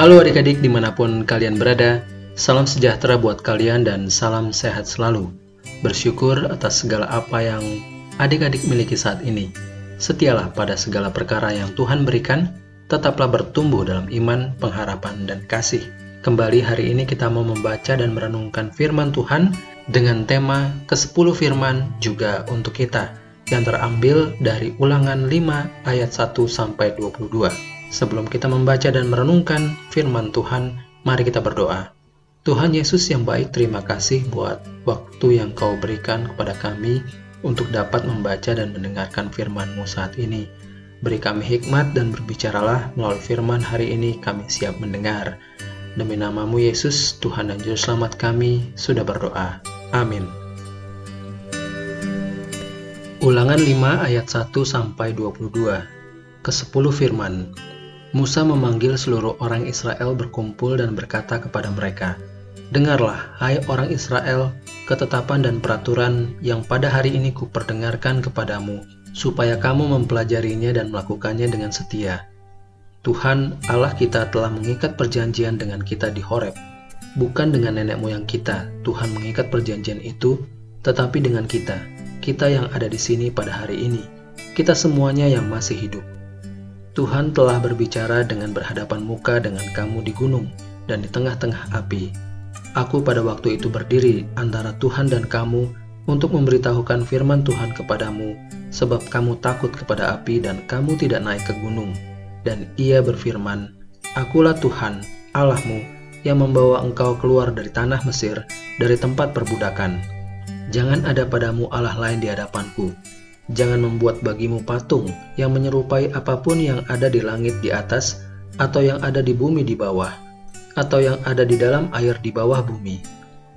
Halo adik-adik di mana pun kalian berada, salam sejahtera buat kalian dan salam sehat selalu. Bersyukur atas segala apa yang adik-adik miliki saat ini. Setialah pada segala perkara yang Tuhan berikan, tetaplah bertumbuh dalam iman, pengharapan, dan kasih. Kembali hari ini kita mau membaca dan merenungkan firman Tuhan dengan tema ke-10 firman juga untuk kita yang terambil dari ulangan 5 ayat 1 sampai 22. Sebelum kita membaca dan merenungkan firman Tuhan, mari kita berdoa. Tuhan Yesus yang baik, terima kasih buat waktu yang kau berikan kepada kami untuk dapat membaca dan mendengarkan firman-Mu saat ini. Beri kami hikmat dan berbicaralah melalui firman hari ini kami siap mendengar. Demi namamu Yesus, Tuhan dan Juru Selamat kami, sudah berdoa. Amin. Ulangan 5 ayat 1 sampai 22. Ke-10 firman. Musa memanggil seluruh orang Israel berkumpul dan berkata kepada mereka, Dengarlah, hai orang Israel, ketetapan dan peraturan yang pada hari ini kuperdengarkan kepadamu, supaya kamu mempelajarinya dan melakukannya dengan setia. Tuhan Allah kita telah mengikat perjanjian dengan kita di Horeb, bukan dengan nenek moyang kita. Tuhan mengikat perjanjian itu, tetapi dengan kita, kita yang ada di sini pada hari ini, kita semuanya yang masih hidup. Tuhan telah berbicara dengan berhadapan muka dengan kamu di gunung dan di tengah-tengah api. Aku pada waktu itu berdiri antara Tuhan dan kamu untuk memberitahukan firman Tuhan kepadamu, sebab kamu takut kepada api dan kamu tidak naik ke gunung. Dan ia berfirman, Akulah Tuhan, Allahmu, yang membawa engkau keluar dari tanah Mesir, dari tempat perbudakan. Jangan ada padamu Allah lain di hadapanku, Jangan membuat bagimu patung yang menyerupai apa pun yang ada di langit di atas, atau yang ada di bumi di bawah, atau yang ada di dalam air di bawah bumi.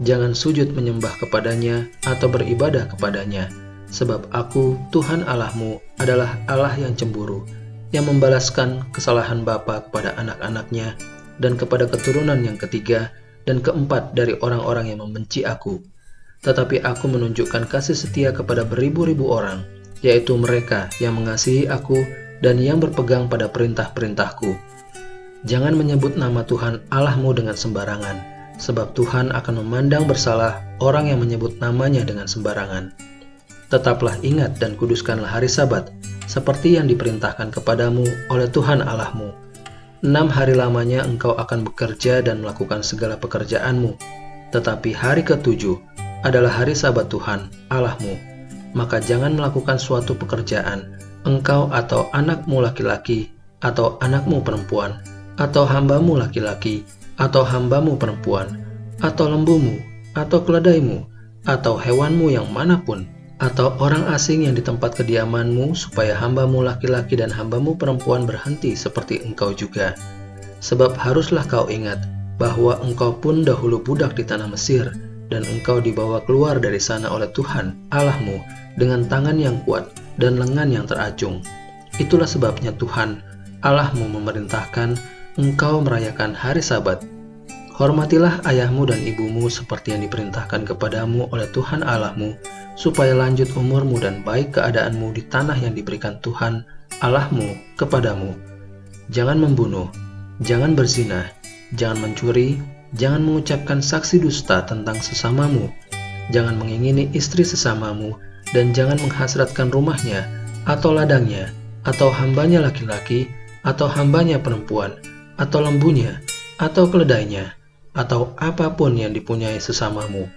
Jangan sujud menyembah kepadanya atau beribadah kepadanya, sebab Aku, Tuhan Allahmu, adalah Allah yang cemburu, yang membalaskan kesalahan bapa kepada anak-anaknya dan kepada keturunan yang ketiga dan keempat dari orang-orang yang membenci Aku. Tetapi Aku menunjukkan kasih setia kepada beribu-ribu orang yaitu mereka yang mengasihi aku dan yang berpegang pada perintah-perintahku. Jangan menyebut nama Tuhan Allahmu dengan sembarangan, sebab Tuhan akan memandang bersalah orang yang menyebut namanya dengan sembarangan. Tetaplah ingat dan kuduskanlah hari sabat, seperti yang diperintahkan kepadamu oleh Tuhan Allahmu. Enam hari lamanya engkau akan bekerja dan melakukan segala pekerjaanmu, tetapi hari ketujuh adalah hari sabat Tuhan Allahmu maka jangan melakukan suatu pekerjaan, engkau atau anakmu laki-laki, atau anakmu perempuan, atau hambamu laki-laki, atau hambamu perempuan, atau lembumu, atau keledaimu, atau hewanmu yang mana pun, atau orang asing yang di tempat kediamanmu, supaya hambamu laki-laki dan hambamu perempuan berhenti seperti engkau juga. Sebab haruslah kau ingat bahwa engkau pun dahulu budak di tanah Mesir, dan engkau dibawa keluar dari sana oleh Tuhan Allahmu dengan tangan yang kuat dan lengan yang teracung. Itulah sebabnya Tuhan Allahmu memerintahkan engkau merayakan hari Sabat. Hormatilah ayahmu dan ibumu seperti yang diperintahkan kepadamu oleh Tuhan Allahmu, supaya lanjut umurmu dan baik keadaanmu di tanah yang diberikan Tuhan Allahmu kepadamu. Jangan membunuh, jangan berzina, jangan mencuri, jangan mengucapkan saksi dusta tentang sesamamu, jangan mengingini istri sesamamu, dan jangan menghasratkan rumahnya, atau ladangnya, atau hambanya laki-laki, atau hambanya perempuan, atau lembunya, atau keledainya, atau apa pun yang dipunyai sesamamu.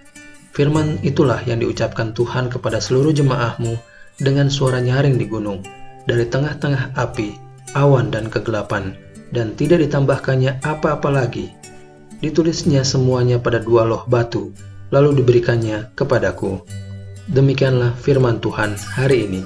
Firman itulah yang diucapkan Tuhan kepada seluruh jemaahmu dengan suara nyaring di gunung, dari tengah-tengah api, awan dan kegelapan, dan tidak ditambahkannya apa-apa lagi. Ditulisnya semuanya pada dua loh batu, lalu diberikannya kepadaku. Demikianlah firman Tuhan hari ini.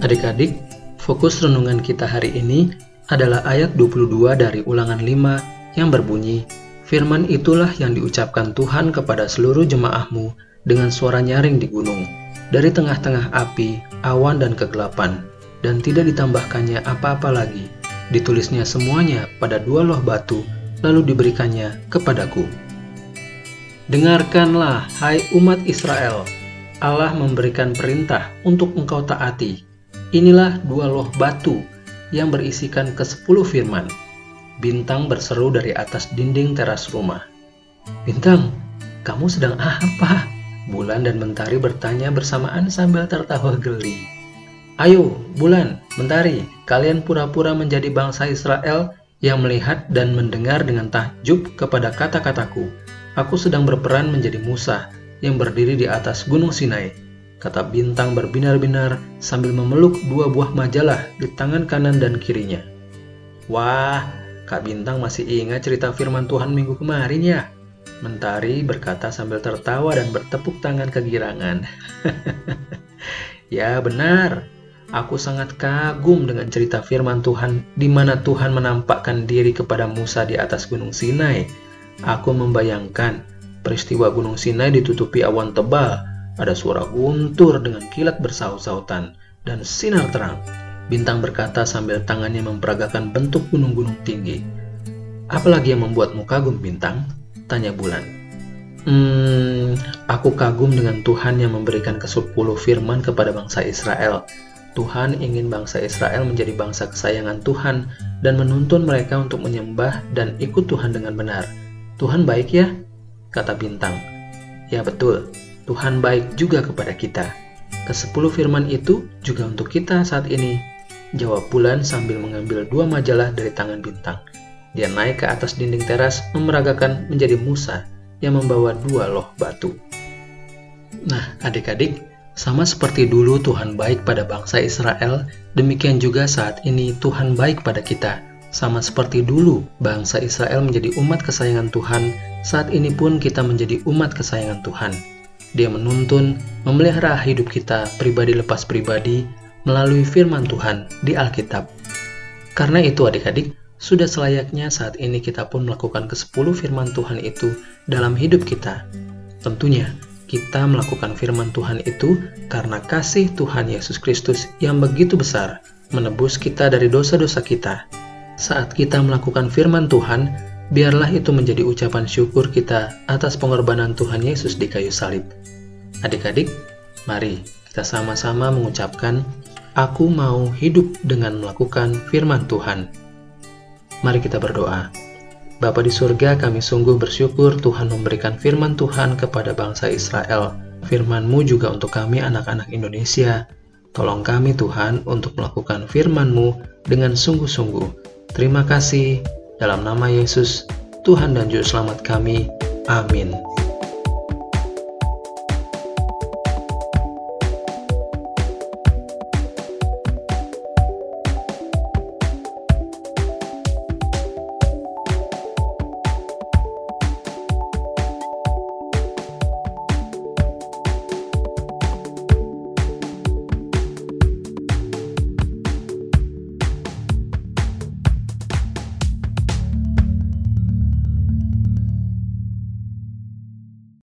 Adik-adik, fokus renungan kita hari ini adalah ayat 22 dari ulangan 5 yang berbunyi, Firman itulah yang diucapkan Tuhan kepada seluruh jemaahmu dengan suara nyaring di gunung, dari tengah-tengah api, awan dan kegelapan, dan tidak ditambahkannya apa-apa lagi. Ditulisnya semuanya pada dua loh batu, lalu diberikannya kepadaku. Dengarkanlah, hai umat Israel, Allah memberikan perintah untuk engkau taati. Inilah dua loh batu yang berisikan ke sepuluh firman. Bintang berseru dari atas dinding teras rumah. Bintang, kamu sedang apa? Bulan dan Mentari bertanya bersamaan sambil tertawa geli. Ayo, Bulan, Mentari, kalian pura-pura menjadi bangsa Israel yang melihat dan mendengar dengan takjub kepada kata-kataku. Aku sedang berperan menjadi Musa yang berdiri di atas gunung Sinai. Kata bintang berbinar-binar sambil memeluk dua buah majalah di tangan kanan dan kirinya. Wah, Kak Bintang masih ingat cerita firman Tuhan minggu kemarin ya? Mentari berkata sambil tertawa dan bertepuk tangan kegirangan. ya benar, aku sangat kagum dengan cerita firman Tuhan di mana Tuhan menampakkan diri kepada Musa di atas gunung Sinai. Aku membayangkan peristiwa gunung Sinai ditutupi awan tebal, ada suara guntur dengan kilat bersaut-sautan, dan sinar terang. Bintang berkata sambil tangannya memperagakan bentuk gunung-gunung tinggi. Apalagi yang membuatmu kagum, Bintang? Tanya Bulan. Hmm, aku kagum dengan Tuhan yang memberikan kesepuluh firman kepada bangsa Israel. Tuhan ingin bangsa Israel menjadi bangsa kesayangan Tuhan dan menuntun mereka untuk menyembah dan ikut Tuhan dengan benar. Tuhan baik ya? Kata Bintang. Ya betul, Tuhan baik juga kepada kita. Kesepuluh firman itu juga untuk kita saat ini Jawab Bulan sambil mengambil dua majalah dari tangan bintang. Dia naik ke atas dinding teras memeragakan menjadi Musa yang membawa dua loh batu. Nah, adik-adik, sama seperti dulu Tuhan baik pada bangsa Israel, demikian juga saat ini Tuhan baik pada kita. Sama seperti dulu bangsa Israel menjadi umat kesayangan Tuhan, saat ini pun kita menjadi umat kesayangan Tuhan. Dia menuntun, memelihara hidup kita pribadi lepas pribadi melalui firman Tuhan di Alkitab. Karena itu adik-adik, sudah selayaknya saat ini kita pun melakukan ke-10 firman Tuhan itu dalam hidup kita. Tentunya, kita melakukan firman Tuhan itu karena kasih Tuhan Yesus Kristus yang begitu besar menebus kita dari dosa-dosa kita. Saat kita melakukan firman Tuhan, biarlah itu menjadi ucapan syukur kita atas pengorbanan Tuhan Yesus di kayu salib. Adik-adik, mari kita sama-sama mengucapkan Aku mau hidup dengan melakukan firman Tuhan. Mari kita berdoa. Bapa di surga, kami sungguh bersyukur Tuhan memberikan firman Tuhan kepada bangsa Israel. Firman-Mu juga untuk kami anak-anak Indonesia. Tolong kami Tuhan untuk melakukan firman-Mu dengan sungguh-sungguh. Terima kasih. Dalam nama Yesus, Tuhan dan Juru Selamat kami. Amin.